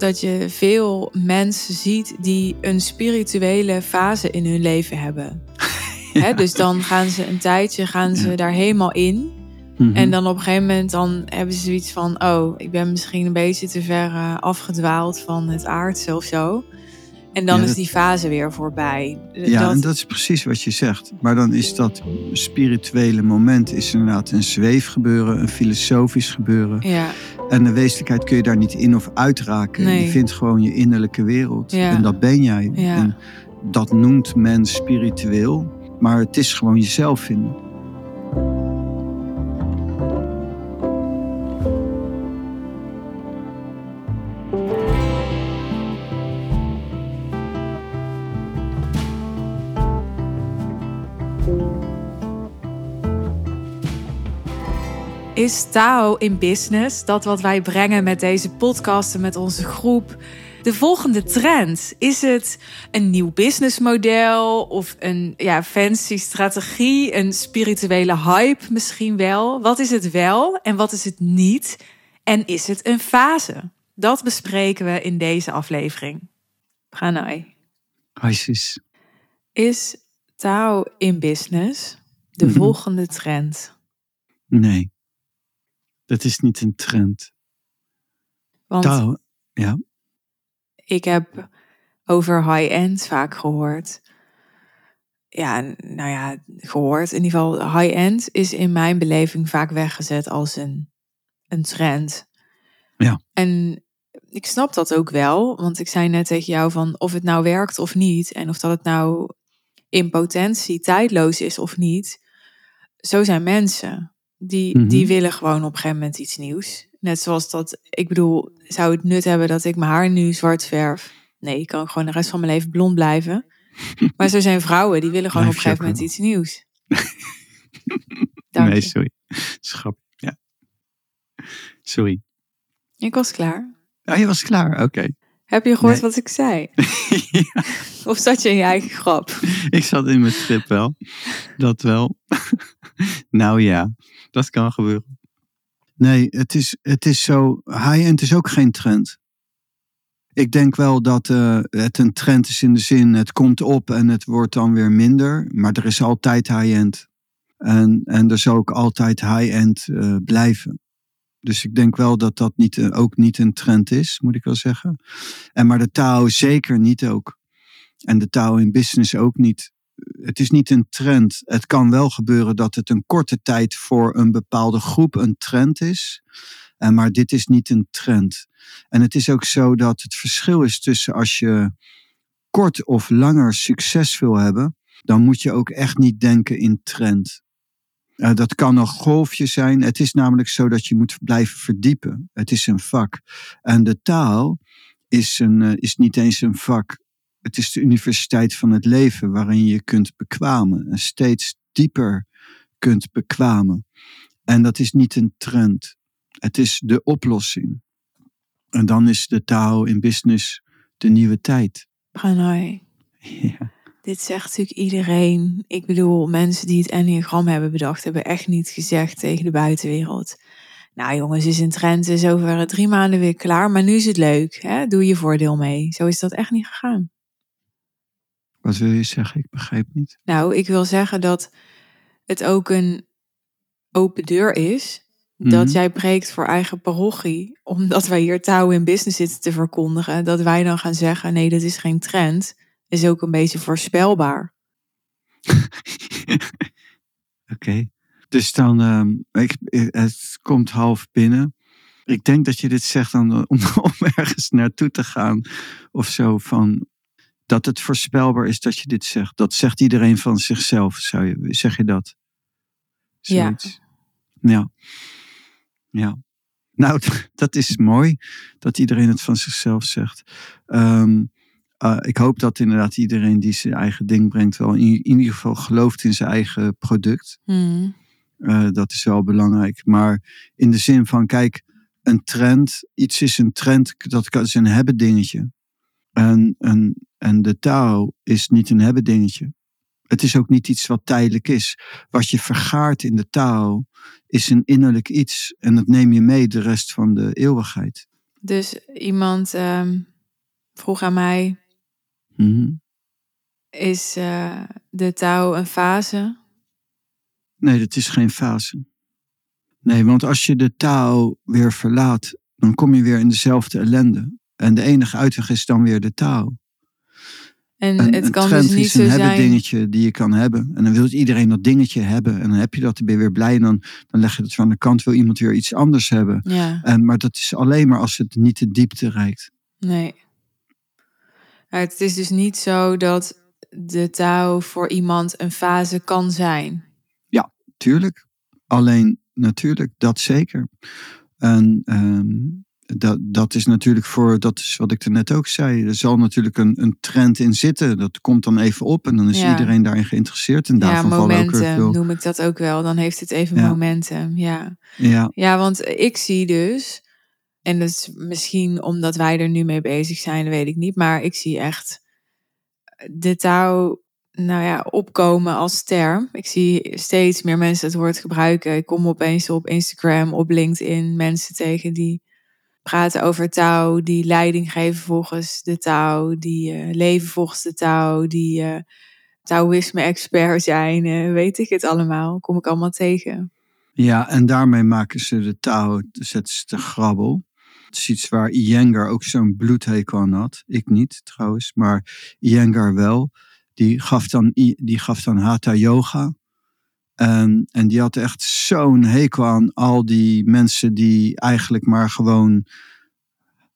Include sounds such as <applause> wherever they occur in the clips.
dat je veel mensen ziet die een spirituele fase in hun leven hebben. <laughs> Dus dan gaan ze een tijdje gaan ze Ja. daar helemaal in. Mhm. En dan op een gegeven moment dan hebben ze zoiets van... oh, ik ben misschien een beetje te ver eh, afgedwaald van het aardse of zo. En dan Ja, is die fase weer voorbij. Ja, Dat- en dat is precies wat je zegt. Maar dan is dat spirituele moment is inderdaad een zweefgebeuren, een filosofisch gebeuren. ja, En de wezenlijkheid kun je daar niet in of uitraken. Nee. Je vindt gewoon je innerlijke wereld. Ja. En dat ben jij. En dat noemt men spiritueel. Maar het is gewoon jezelf vinden. Is Tao in business, dat wat wij brengen met deze podcast en met onze groep, de volgende trend? Is het een nieuw businessmodel of een ja, fancy strategie, een spirituele hype misschien wel? Wat is het wel en wat is het niet? En is het een fase? Dat bespreken we in deze aflevering. Pranay. Isis. Is Tao in business de Mhm. volgende trend? Nee. Dat is niet een trend. Want ja. ik heb over high-end vaak gehoord. Ja, nou ja, gehoord. In ieder geval, high-end is in mijn beleving vaak weggezet als een, een trend. Ja. En ik snap dat ook wel, want ik zei net tegen jou van of het nou werkt of niet. En of dat het nou in potentie tijdloos is of niet. Zo zijn mensen. Die, Mhm. die willen gewoon op een gegeven moment iets nieuws. Net zoals dat, ik bedoel, zou het nut hebben dat ik mijn haar nu zwart verf? Nee, ik kan gewoon de rest van mijn leven blond blijven. <laughs> Maar zo zijn vrouwen, die willen gewoon Blijf op een gegeven moment iets nieuws. <laughs> Dank nee, sorry. <laughs> Schap. Ja. Sorry. Ik was klaar. Ah, je was klaar. Oké. Heb je gehoord Nee. wat ik zei? Ja, Of zat je in je eigen grap? ik zat in mijn trip wel. Dat wel. nou ja, dat kan gebeuren. Nee, het is, het is zo. High-end is ook geen trend. Ik denk wel dat eh, het een trend is in de zin, het komt op en het wordt dan weer minder. Maar er is altijd high-end. En, en er zal ook altijd high-end eh, blijven. Dus ik denk wel dat dat niet, eh, ook niet een trend is, moet ik wel zeggen. En maar de taal zeker niet ook. En de taal in business ook niet. Het is niet een trend. Het kan wel gebeuren dat het een korte tijd voor een bepaalde groep een trend is. En maar dit is niet een trend. En het is ook zo dat het verschil is tussen als je kort of langer succes wil hebben, dan moet je ook echt niet denken in trend. Eh, dat kan een golfje zijn. Het is namelijk zo dat je moet blijven verdiepen. Het is een vak. En de taal is, een, eh, is niet eens een vak. Het is de universiteit van het leven waarin je kunt bekwamen en steeds dieper kunt bekwamen. En dat is niet een trend. Het is de oplossing. En dan is de taal in business de nieuwe tijd. Pranay, Ja. dit zegt natuurlijk iedereen. Ik bedoel, mensen die het Enneagram hebben bedacht, hebben echt niet gezegd tegen de buitenwereld. Nou jongens, is een trend, is over drie maanden weer klaar, maar nu is het leuk. Hè? Doe je voordeel mee. Zo is dat echt niet gegaan. Wat wil je zeggen? Ik begrijp niet. Nou, ik wil zeggen dat het ook een open deur is. Dat Mhm. jij preekt voor eigen parochie, omdat wij hier touw in business zitten te verkondigen. Dat wij dan gaan zeggen: nee, dat is geen trend. Is ook een beetje voorspelbaar. <laughs> Oké. Dus dan, ehm, ik, het komt half binnen. Ik denk dat je dit zegt dan om, <laughs> om ergens naartoe te gaan of zo. Van, dat het voorspelbaar is dat je dit zegt. Dat zegt iedereen van zichzelf, zou je, zeg je dat? Ja. Zoiets. Ja. Ja. Nou, <laughs> dat is mooi dat iedereen het van zichzelf zegt. Ehm, eh, ik hoop dat inderdaad iedereen die zijn eigen ding brengt, wel in, in ieder geval gelooft in zijn eigen product. Hmm. Eh, dat is wel belangrijk. Maar in de zin van, kijk, een trend, iets is een trend, dat kan- is een hebben dingetje. En, en, en de taal is niet een hebben dingetje. Het is ook niet iets wat tijdelijk is. Wat je vergaart in de taal is een innerlijk iets. En dat neem je mee de rest van de eeuwigheid. Dus iemand ehm, vroeg aan mij: Mhm. is eh, de touw een fase? Nee, dat is geen fase. Nee, want als je de taal weer verlaat, dan kom je weer in dezelfde ellende. En de enige uitweg is dan weer de taal. En Een, het kan dus niet is zo een zijn. dingetje die je kan hebben. En dan wil iedereen dat dingetje hebben. En dan heb je dat, dan ben je weer blij. En dan, dan leg je dat zo aan de kant, wil iemand weer iets anders hebben. Ja, En, maar dat is alleen maar als het niet de diepte reikt. nee. Maar Het is dus niet zo dat de touw voor iemand een fase kan zijn. Tuurlijk. Alleen natuurlijk, dat zeker. En ehm, dat, dat is natuurlijk voor, dat is wat ik er net ook zei. Er zal natuurlijk een, een trend in zitten. Dat komt dan even op en dan is Ja. iedereen daarin geïnteresseerd. En Ja, daarvan vallen ook weer momentum veel. noem ik dat ook wel. Dan heeft het even Ja. momentum, ja. Ja, Ja, want ik zie dus, en dat is misschien omdat wij er nu mee bezig zijn, dat weet ik niet, maar ik zie echt de touw, nou ja, opkomen als term. Ik zie steeds meer mensen het woord gebruiken. Ik kom opeens op Instagram, op LinkedIn mensen tegen die praten over touw, die leiding geven volgens de touw, die eh, leven volgens de touw, die eh Taoïsme-expert zijn, eh, weet ik het allemaal. Kom ik allemaal tegen. ja, en daarmee maken ze de taal, zetten ze te grabbel. Het is iets waar Iyengar ook zo'n bloedhekel aan had. Ik niet trouwens, maar Iyengar wel. Die gaf dan, die gaf dan Hatha Yoga. En, en die had echt zo'n hekel aan al die mensen die eigenlijk maar gewoon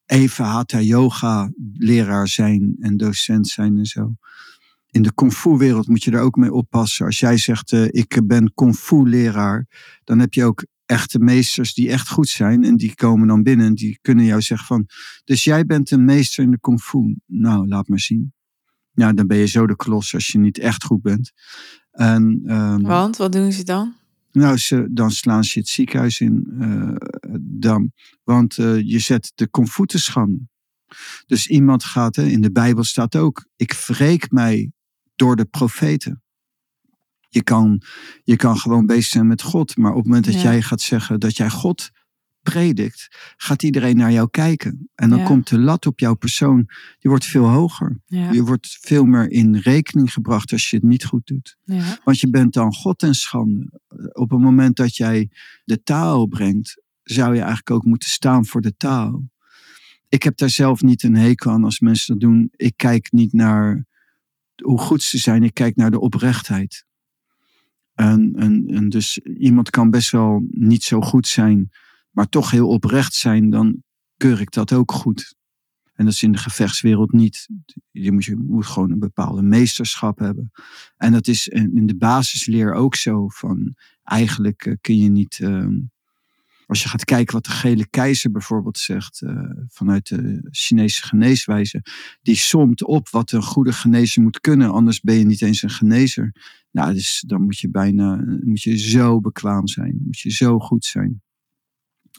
even Hatha Yoga leraar zijn en docent zijn en zo. In de kung fu wereld moet je er ook mee oppassen. Als jij zegt eh, ik ben kung fu leraar, dan heb je ook echte meesters die echt goed zijn en die komen dan binnen en die kunnen jou zeggen van, dus jij bent een meester in de kung fu. Nou, laat maar zien. Ja, dan ben je zo de klos als je niet echt goed bent. En, ehm, Want, wat doen ze dan? nou, ze, dan slaan ze het ziekenhuis in. eh, dan, want eh, je zet de te schande. Dus iemand gaat, hè, in de Bijbel staat ook, ik wreek mij door de profeten. Je kan, je kan gewoon bezig zijn met God, maar op het moment dat Ja. jij gaat zeggen dat jij God predikt, gaat iedereen naar jou kijken. En dan Ja. komt de lat op jouw persoon, die wordt veel hoger. Ja, Je wordt veel meer in rekening gebracht als je het niet goed doet. ja, Want je bent dan God en schande. Op het moment dat jij de taal brengt, zou je eigenlijk ook moeten staan voor de taal. Ik heb daar zelf niet een hekel aan als mensen dat doen. Ik kijk niet naar hoe goed ze zijn, ik kijk naar de oprechtheid. En, en, en dus iemand kan best wel niet zo goed zijn, maar toch heel oprecht zijn, dan keur ik dat ook goed. En dat is in de gevechtswereld niet. Je moet, je gewoon een bepaalde meesterschap hebben. En dat is in de basisleer ook zo. Van eigenlijk eh, kun je niet. ehm, als je gaat kijken wat de gele keizer bijvoorbeeld zegt. eh, vanuit de Chinese geneeswijze. Die somt op wat een goede genezer moet kunnen. Anders ben je niet eens een genezer. Nou, dus dan moet je bijna. Moet je zo bekwaam zijn. Moet je zo goed zijn.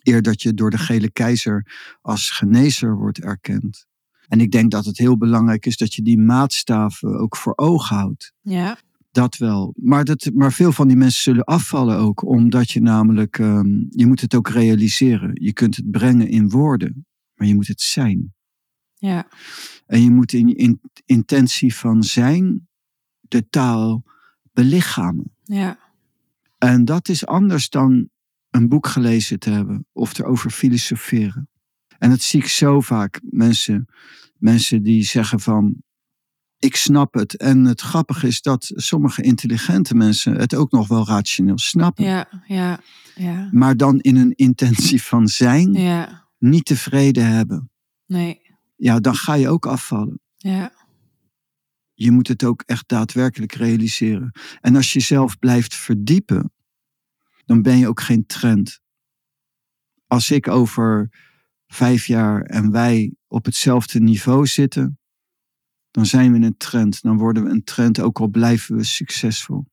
Eer dat je door de gele keizer als genezer wordt erkend. En ik denk dat het heel belangrijk is dat je die maatstaven ook voor ogen houdt. ja, Dat wel. Maar, dat, maar veel van die mensen zullen afvallen ook, omdat je namelijk, ehm, je moet het ook realiseren. Je kunt het brengen in woorden, maar je moet het zijn. ja, En je moet in in, intentie van zijn de taal belichamen. ja, En dat is anders dan een boek gelezen te hebben of erover filosoferen. En dat zie ik zo vaak. Mensen, mensen die zeggen van, ik snap het. En het grappige is dat sommige intelligente mensen het ook nog wel rationeel snappen. ja, ja, ja, Maar dan in een intentie van zijn, ja, niet tevreden hebben. nee, Ja, dan ga je ook afvallen. ja, Je moet het ook echt daadwerkelijk realiseren. En als je zelf blijft verdiepen, dan ben je ook geen trend. Als ik over vijf jaar en wij op hetzelfde niveau zitten, dan zijn we een trend. Dan worden we een trend, ook al blijven we succesvol.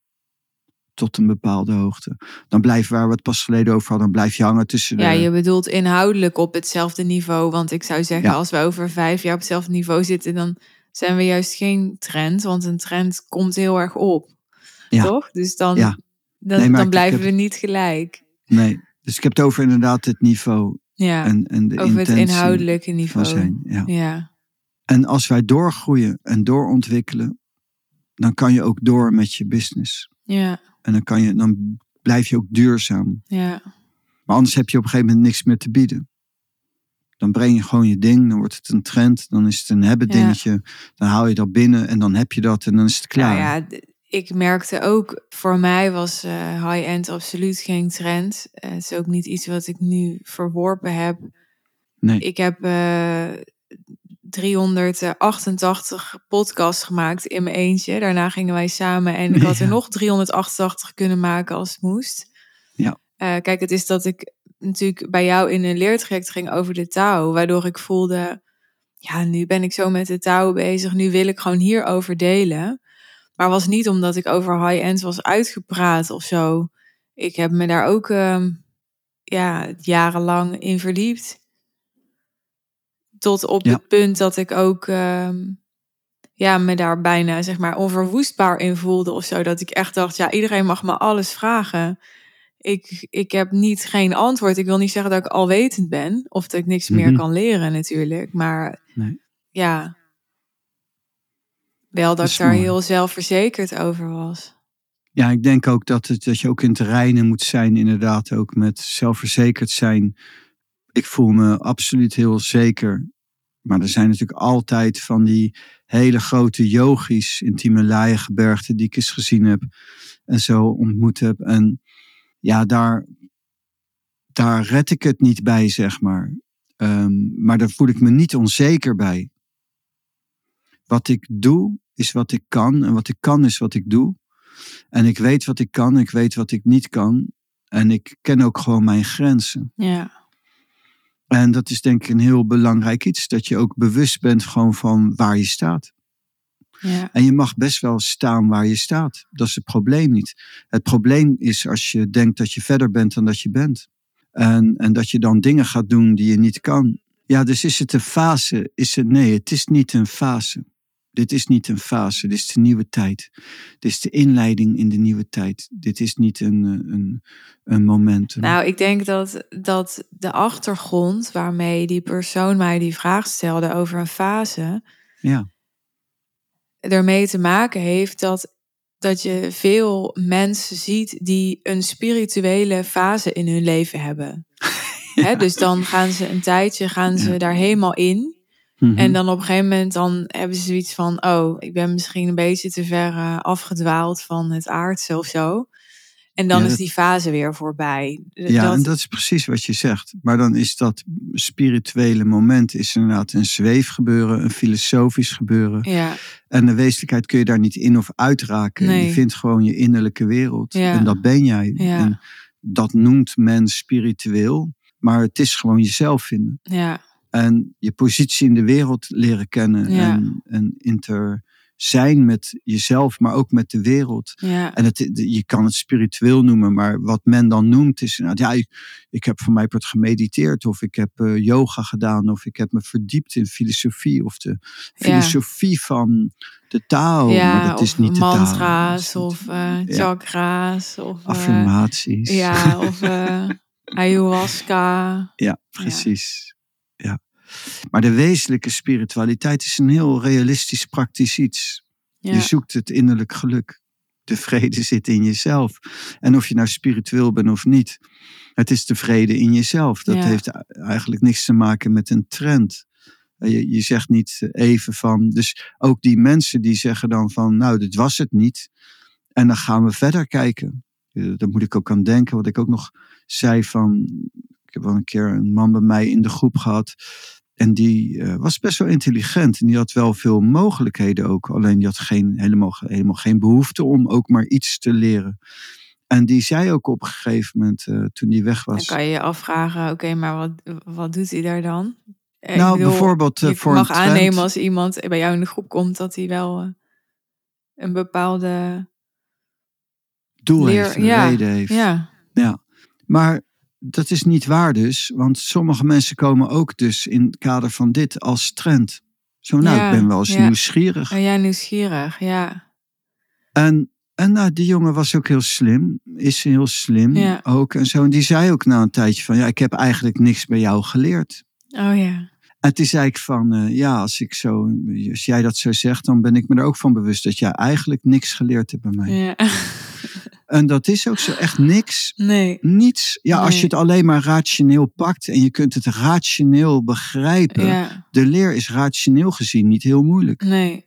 Tot een bepaalde hoogte. Dan blijven waar we het pas geleden over hadden, dan blijf je hangen tussen de... ja, je bedoelt inhoudelijk op hetzelfde niveau. Want ik zou zeggen, Ja. als we over vijf jaar op hetzelfde niveau zitten, dan zijn we juist geen trend. Want een trend komt heel erg op. Ja. Toch? Dus dan, Ja. Dan, Nee, dan blijven heb- we niet gelijk. Nee, dus ik heb het over inderdaad het niveau. Ja, En, en de over het inhoudelijke niveau. zijn. Ja. Ja, En als wij doorgroeien en doorontwikkelen, dan kan je ook door met je business. ja, En dan, kan je, dan blijf je ook duurzaam. ja, Maar anders heb je op een gegeven moment niks meer te bieden. Dan breng je gewoon je ding, dan wordt het een trend, dan is het een hebben Ja. dingetje. Dan haal je dat binnen en dan heb je dat en dan is het klaar. Nou ja, d- ik merkte ook, voor mij was eh, high-end absoluut geen trend. Eh, het is ook niet iets wat ik nu verworpen heb. Nee. Ik heb eh 388 podcasts gemaakt in mijn eentje. Daarna gingen wij samen en ik had er Ja. nog 388 kunnen maken als het moest. Ja. Eh, kijk, het is dat ik natuurlijk bij jou in een leertraject ging over de touw, waardoor ik voelde, ja, nu ben ik zo met de touw bezig, nu wil ik gewoon hierover delen. Maar was niet omdat ik over high-end was uitgepraat of zo. Ik heb me daar ook ehm, ja, jarenlang in verdiept. Tot op Ja. het punt dat ik ook ehm, ja, me daar bijna zeg maar onverwoestbaar in voelde of zo. Dat ik echt dacht, ja, iedereen mag me alles vragen. Ik, ik heb niet geen antwoord. Ik wil niet zeggen dat ik alwetend ben. Of dat ik niks meer Mhm. kan leren natuurlijk. Maar Nee. ja, wel dat, ik daar mooi. heel zelfverzekerd over was. Ja, ik denk ook dat, het, dat je ook in terreinen moet zijn, inderdaad, ook met zelfverzekerd zijn. Ik voel me absoluut heel zeker. Maar er zijn natuurlijk altijd van die hele grote yogis in het Himalaya-gebergte die ik eens gezien heb en zo ontmoet heb. En ja, daar, daar red ik het niet bij, zeg maar. Ehm, maar daar voel ik me niet onzeker bij. Wat ik doe, is wat ik kan. En wat ik kan, is wat ik doe. En ik weet wat ik kan, ik weet wat ik niet kan. En ik ken ook gewoon mijn grenzen. Ja, En dat is denk ik een heel belangrijk iets. Dat je ook bewust bent gewoon van waar je staat. ja, En je mag best wel staan waar je staat. Dat is het probleem niet. Het probleem is als je denkt dat je verder bent dan dat je bent. En, en dat je dan dingen gaat doen die je niet kan. Ja, dus is het een fase? Is het, nee, het is niet een fase. Dit is niet een fase, dit is de nieuwe tijd. Dit is de inleiding in de nieuwe tijd. Dit is niet een, eh, een, een momentum. Nou, ik denk dat, dat de achtergrond waarmee die persoon mij die vraag stelde over een fase, ja, ermee te maken heeft dat, dat je veel mensen ziet die een spirituele fase in hun leven hebben. <laughs> Dus dan gaan ze een tijdje gaan ze Ja. daar helemaal in. Mhm. En dan op een gegeven moment dan hebben ze zoiets van... oh, ik ben misschien een beetje te ver eh, afgedwaald van het aardse of zo. En dan Ja, is die fase weer voorbij. Ja, Dat- en dat is precies wat je zegt. Maar dan is dat spirituele moment is inderdaad een zweefgebeuren, een filosofisch gebeuren. ja, En de wezenlijkheid kun je daar niet in of uitraken. Nee. Je vindt gewoon je innerlijke wereld. Ja. En dat ben jij. Ja. En dat noemt men spiritueel. Maar het is gewoon jezelf vinden. ja, En je positie in de wereld leren kennen. Ja. En, en inter zijn met jezelf, maar ook met de wereld. ja. En het, je kan het spiritueel noemen, maar wat men dan noemt is, nou, ja, ik, ik heb voor mij part gemediteerd, of ik heb eh, yoga gedaan, of ik heb me verdiept in filosofie, of de filosofie van de Tao. ja, maar dat is niet de mantra's of eh, chakra's. Of, eh, affirmaties. ja, of <laughs> ayahuasca. Ja, precies. Maar de wezenlijke spiritualiteit is een heel realistisch, praktisch iets. Ja, Je zoekt het innerlijk geluk. De vrede zit in jezelf. En of je nou spiritueel bent of niet, het is de vrede in jezelf. Dat Ja. heeft eigenlijk niks te maken met een trend. Je, je zegt niet even van. Dus ook die mensen die zeggen dan van, nou, dit was het niet. En dan gaan we verder kijken. Eh, Daar moet ik ook aan denken. Wat ik ook nog zei van. Ik heb wel een keer een man bij mij in de groep gehad. En die eh, was best wel intelligent. En die had wel veel mogelijkheden ook. Alleen die had geen, helemaal, helemaal geen behoefte om ook maar iets te leren. En die zei ook op een gegeven moment, eh, toen hij weg dan was. kan je je afvragen, oké, maar wat, wat doet hij daar dan? Ik nou, bedoel, bijvoorbeeld je voor mag een trend. aannemen als iemand bij jou in de groep komt dat hij wel een bepaalde doel leer- heeft, een ja, reden heeft. ja, Ja, maar dat is niet waar dus, want sommige mensen komen ook dus in het kader van dit als trend. Zo, nou, Ja, ik ben wel eens ja. nieuwsgierig. ben jij nieuwsgierig? Ja, En, En nou, die jongen was ook heel slim. Is heel slim Ja. ook. En zo. En die zei ook na een tijdje van... Ja, ik heb eigenlijk niks bij jou geleerd. Oh ja. En toen zei ik van... eh, ja, als, ik zo, als jij dat zo zegt... dan ben ik me er ook van bewust... dat jij eigenlijk niks geleerd hebt bij mij. Ja. <laughs> En dat is ook zo. Echt niks. Nee. Niets. Ja, als je het alleen maar rationeel pakt... en je kunt het rationeel begrijpen... Ja. de leer is rationeel gezien niet heel moeilijk. Nee.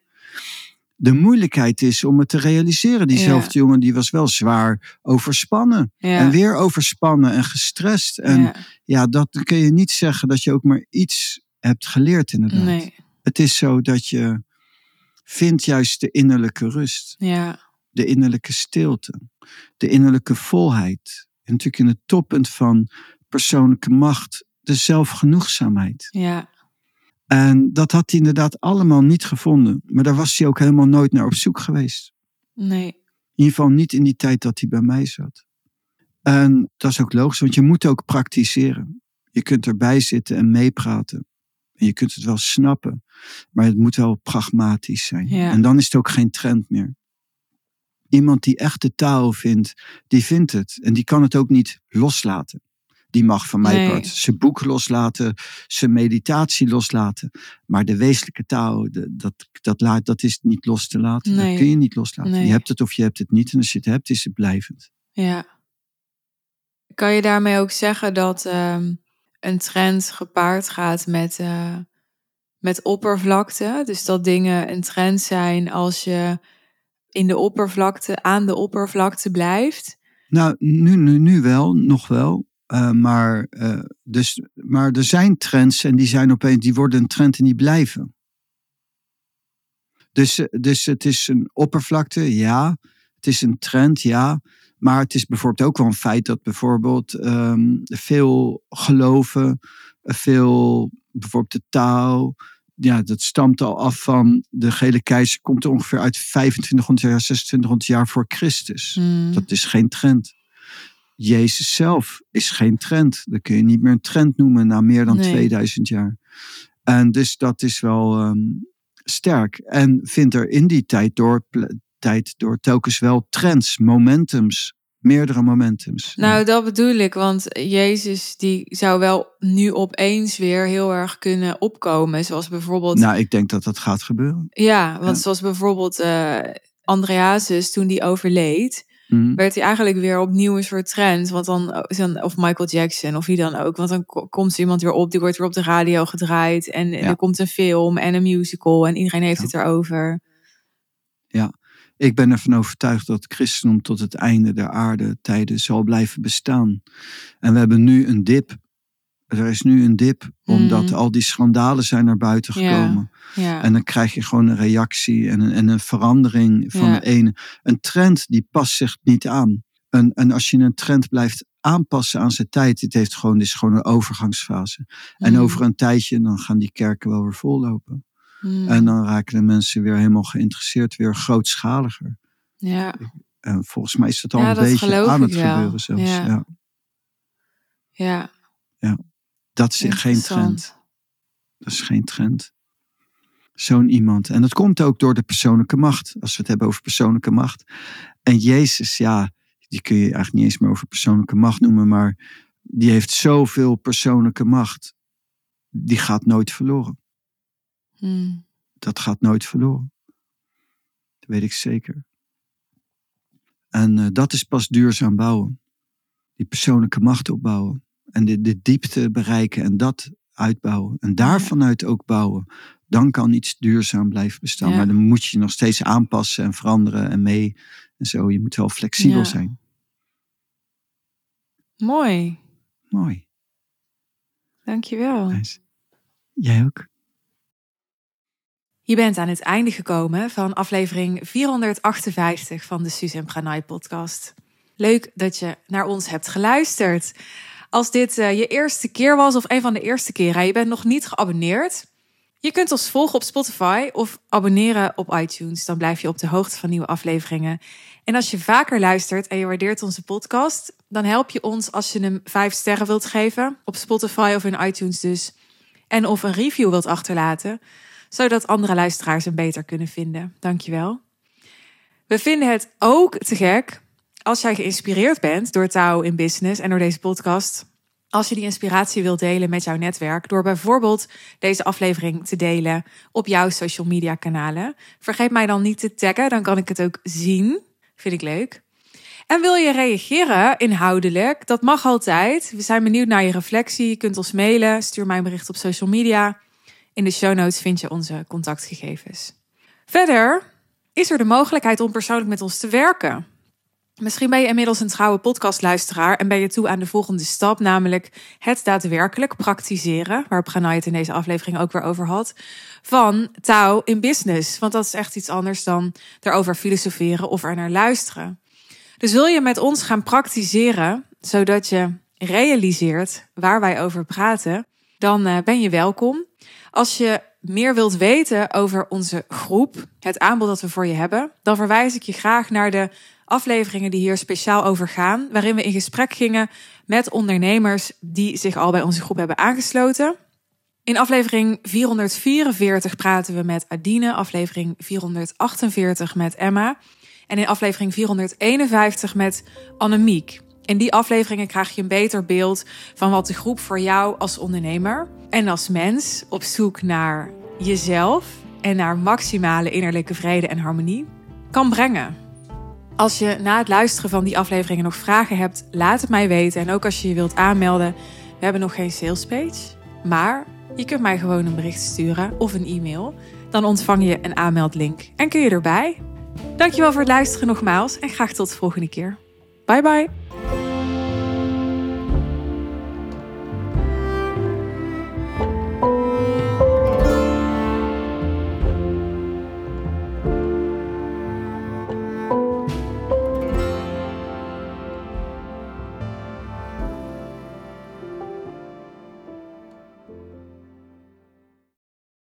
De moeilijkheid is om het te realiseren. Diezelfde jongen die was wel zwaar overspannen. Ja. En weer overspannen en gestrest. En ja. dat kun je niet zeggen dat je ook maar iets hebt geleerd inderdaad. Nee. Het is zo dat je vindt juist de innerlijke rust. Ja. De innerlijke stilte. De innerlijke volheid. En natuurlijk in het toppunt van persoonlijke macht. De zelfgenoegzaamheid. Ja. En dat had hij inderdaad allemaal niet gevonden. Maar daar was hij ook helemaal nooit naar op zoek geweest. Nee. In ieder geval niet in die tijd dat hij bij mij zat. En dat is ook logisch, want je moet ook praktiseren. Je kunt erbij zitten en meepraten. En je kunt het wel snappen. Maar het moet wel pragmatisch zijn. Ja. En dan is het ook geen trend meer. Iemand die echt de taal vindt, die vindt het. En die kan het ook niet loslaten. Die mag van mij Nee. part zijn boek loslaten, zijn meditatie loslaten. Maar de wezenlijke taal, dat, dat, laat, dat is niet los te laten. Nee. Dat kun je niet loslaten. Nee. Je hebt het of je hebt het niet. En als je het hebt, is het blijvend. Ja. Kan je daarmee ook zeggen dat ehm, een trend gepaard gaat met, eh, met oppervlakte? Dus dat dingen een trend zijn als je in de oppervlakte, aan de oppervlakte blijft? Nou, nu, nu, nu wel, nog wel. Eh, maar, eh, dus, maar er zijn trends en die zijn opeens, die worden een trend en die blijven. Dus, eh, dus het is een oppervlakte, ja. Het is een trend, ja. Maar het is bijvoorbeeld ook wel een feit dat bijvoorbeeld ehm, veel geloven, veel bijvoorbeeld de taal, ja, dat stamt al af van de gele keizer, komt er ongeveer uit 2500 jaar, 2600 jaar voor Christus. Hmm. Dat is geen trend. Jezus zelf is geen trend. Dat kun je niet meer een trend noemen na meer dan Nee. 2000 jaar. En dus dat is wel ehm, sterk. En vindt er in die tijd door, tijd door telkens wel trends, momentums, meerdere momentums. Nou, dat bedoel ik, want Jezus die zou wel nu opeens weer heel erg kunnen opkomen. Zoals bijvoorbeeld nou, ik denk dat dat gaat gebeuren. Ja, want Ja. zoals bijvoorbeeld eh Andreasus, toen die overleed, Mhm. werd hij eigenlijk weer opnieuw een soort trend. Want dan, dan- of Michael Jackson, of wie dan ook. Want dan ko- komt er iemand weer op, die wordt weer op de radio gedraaid. En er komt een film en een musical en iedereen heeft Ja. het erover. Ik ben ervan overtuigd dat het christendom tot het einde der aarde tijden zal blijven bestaan. En we hebben nu een dip. Er is nu een dip, omdat Mhm. al die schandalen zijn naar buiten gekomen. Ja, En dan krijg je gewoon een reactie en een, en een verandering van Ja. de ene. Een trend die past zich niet aan. En, en als je een trend blijft aanpassen aan zijn tijd, het heeft gewoon, dit is gewoon een overgangsfase. En Mm. over een tijdje, dan gaan die kerken wel weer vollopen. Mm. En dan raken de mensen weer helemaal geïnteresseerd, weer grootschaliger. ja, En volgens mij is dat al Ja, een beetje aan het wel. gebeuren zelfs. Ja. Ja. ja. Dat is geen trend. Dat is geen trend. Zo'n iemand. En dat komt ook door de persoonlijke macht. Als we het hebben over persoonlijke macht. En Jezus, ja, die kun je eigenlijk niet eens meer over persoonlijke macht noemen. Maar die heeft zoveel persoonlijke macht. Die gaat nooit verloren. Mm. Dat gaat nooit verloren. Dat weet ik zeker. En eh, dat is pas duurzaam bouwen. Die persoonlijke macht opbouwen. En de, de diepte bereiken en dat uitbouwen. En daarvanuit ook bouwen. Dan kan iets duurzaam blijven bestaan. Ja. Maar dan moet je je nog steeds aanpassen en veranderen en mee. En zo. Je moet wel flexibel Ja. zijn. Mooi, Mooi. dankjewel. Nice. Jij ook? Je bent aan het einde gekomen van aflevering 458 van de Suzanne Pranay podcast. Leuk dat je naar ons hebt geluisterd. Als dit eh, je eerste keer was of een van de eerste keren en je bent nog niet geabonneerd, je kunt ons volgen op Spotify of abonneren op iTunes. Dan blijf je op de hoogte van nieuwe afleveringen. En als je vaker luistert en je waardeert onze podcast, dan help je ons als je hem 5 sterren wilt geven op Spotify of in iTunes dus. En of een review wilt achterlaten zodat andere luisteraars hem beter kunnen vinden. Dankjewel. We vinden het ook te gek als jij geïnspireerd bent door Touw in Business en door deze podcast. Als je die inspiratie wilt delen met jouw netwerk, door bijvoorbeeld deze aflevering te delen op jouw social media kanalen. Vergeet mij dan niet te taggen, dan kan ik het ook zien. Vind ik leuk. En wil je reageren inhoudelijk? Dat mag altijd. We zijn benieuwd naar je reflectie. Je kunt ons mailen. Stuur mij een bericht op social media. In de show notes vind je onze contactgegevens. Verder is er de mogelijkheid om persoonlijk met ons te werken. Misschien ben je inmiddels een trouwe podcastluisteraar en ben je toe aan de volgende stap, namelijk het daadwerkelijk praktiseren, waar Pranay het in deze aflevering ook weer over had, van touw in business. Want dat is echt iets anders dan erover filosoferen of er naar luisteren. Dus wil je met ons gaan praktiseren, zodat je realiseert waar wij over praten, dan eh, ben je welkom. Als je meer wilt weten over onze groep, het aanbod dat we voor je hebben, dan verwijs ik je graag naar de afleveringen die hier speciaal over gaan, waarin we in gesprek gingen met ondernemers die zich al bij onze groep hebben aangesloten. In aflevering 444 praten we met Adine, aflevering 448 met Emma en in aflevering 451 met Annemiek. In die afleveringen krijg je een beter beeld van wat de groep voor jou als ondernemer en als mens op zoek naar jezelf en naar maximale innerlijke vrede en harmonie kan brengen. Als je na het luisteren van die afleveringen nog vragen hebt, laat het mij weten. En ook als je je wilt aanmelden, we hebben nog geen salespage. Maar je kunt mij gewoon een bericht sturen of een e-mail. Dan ontvang je een aanmeldlink en kun je erbij. Dankjewel voor het luisteren nogmaals en graag tot de volgende keer. Bye bye.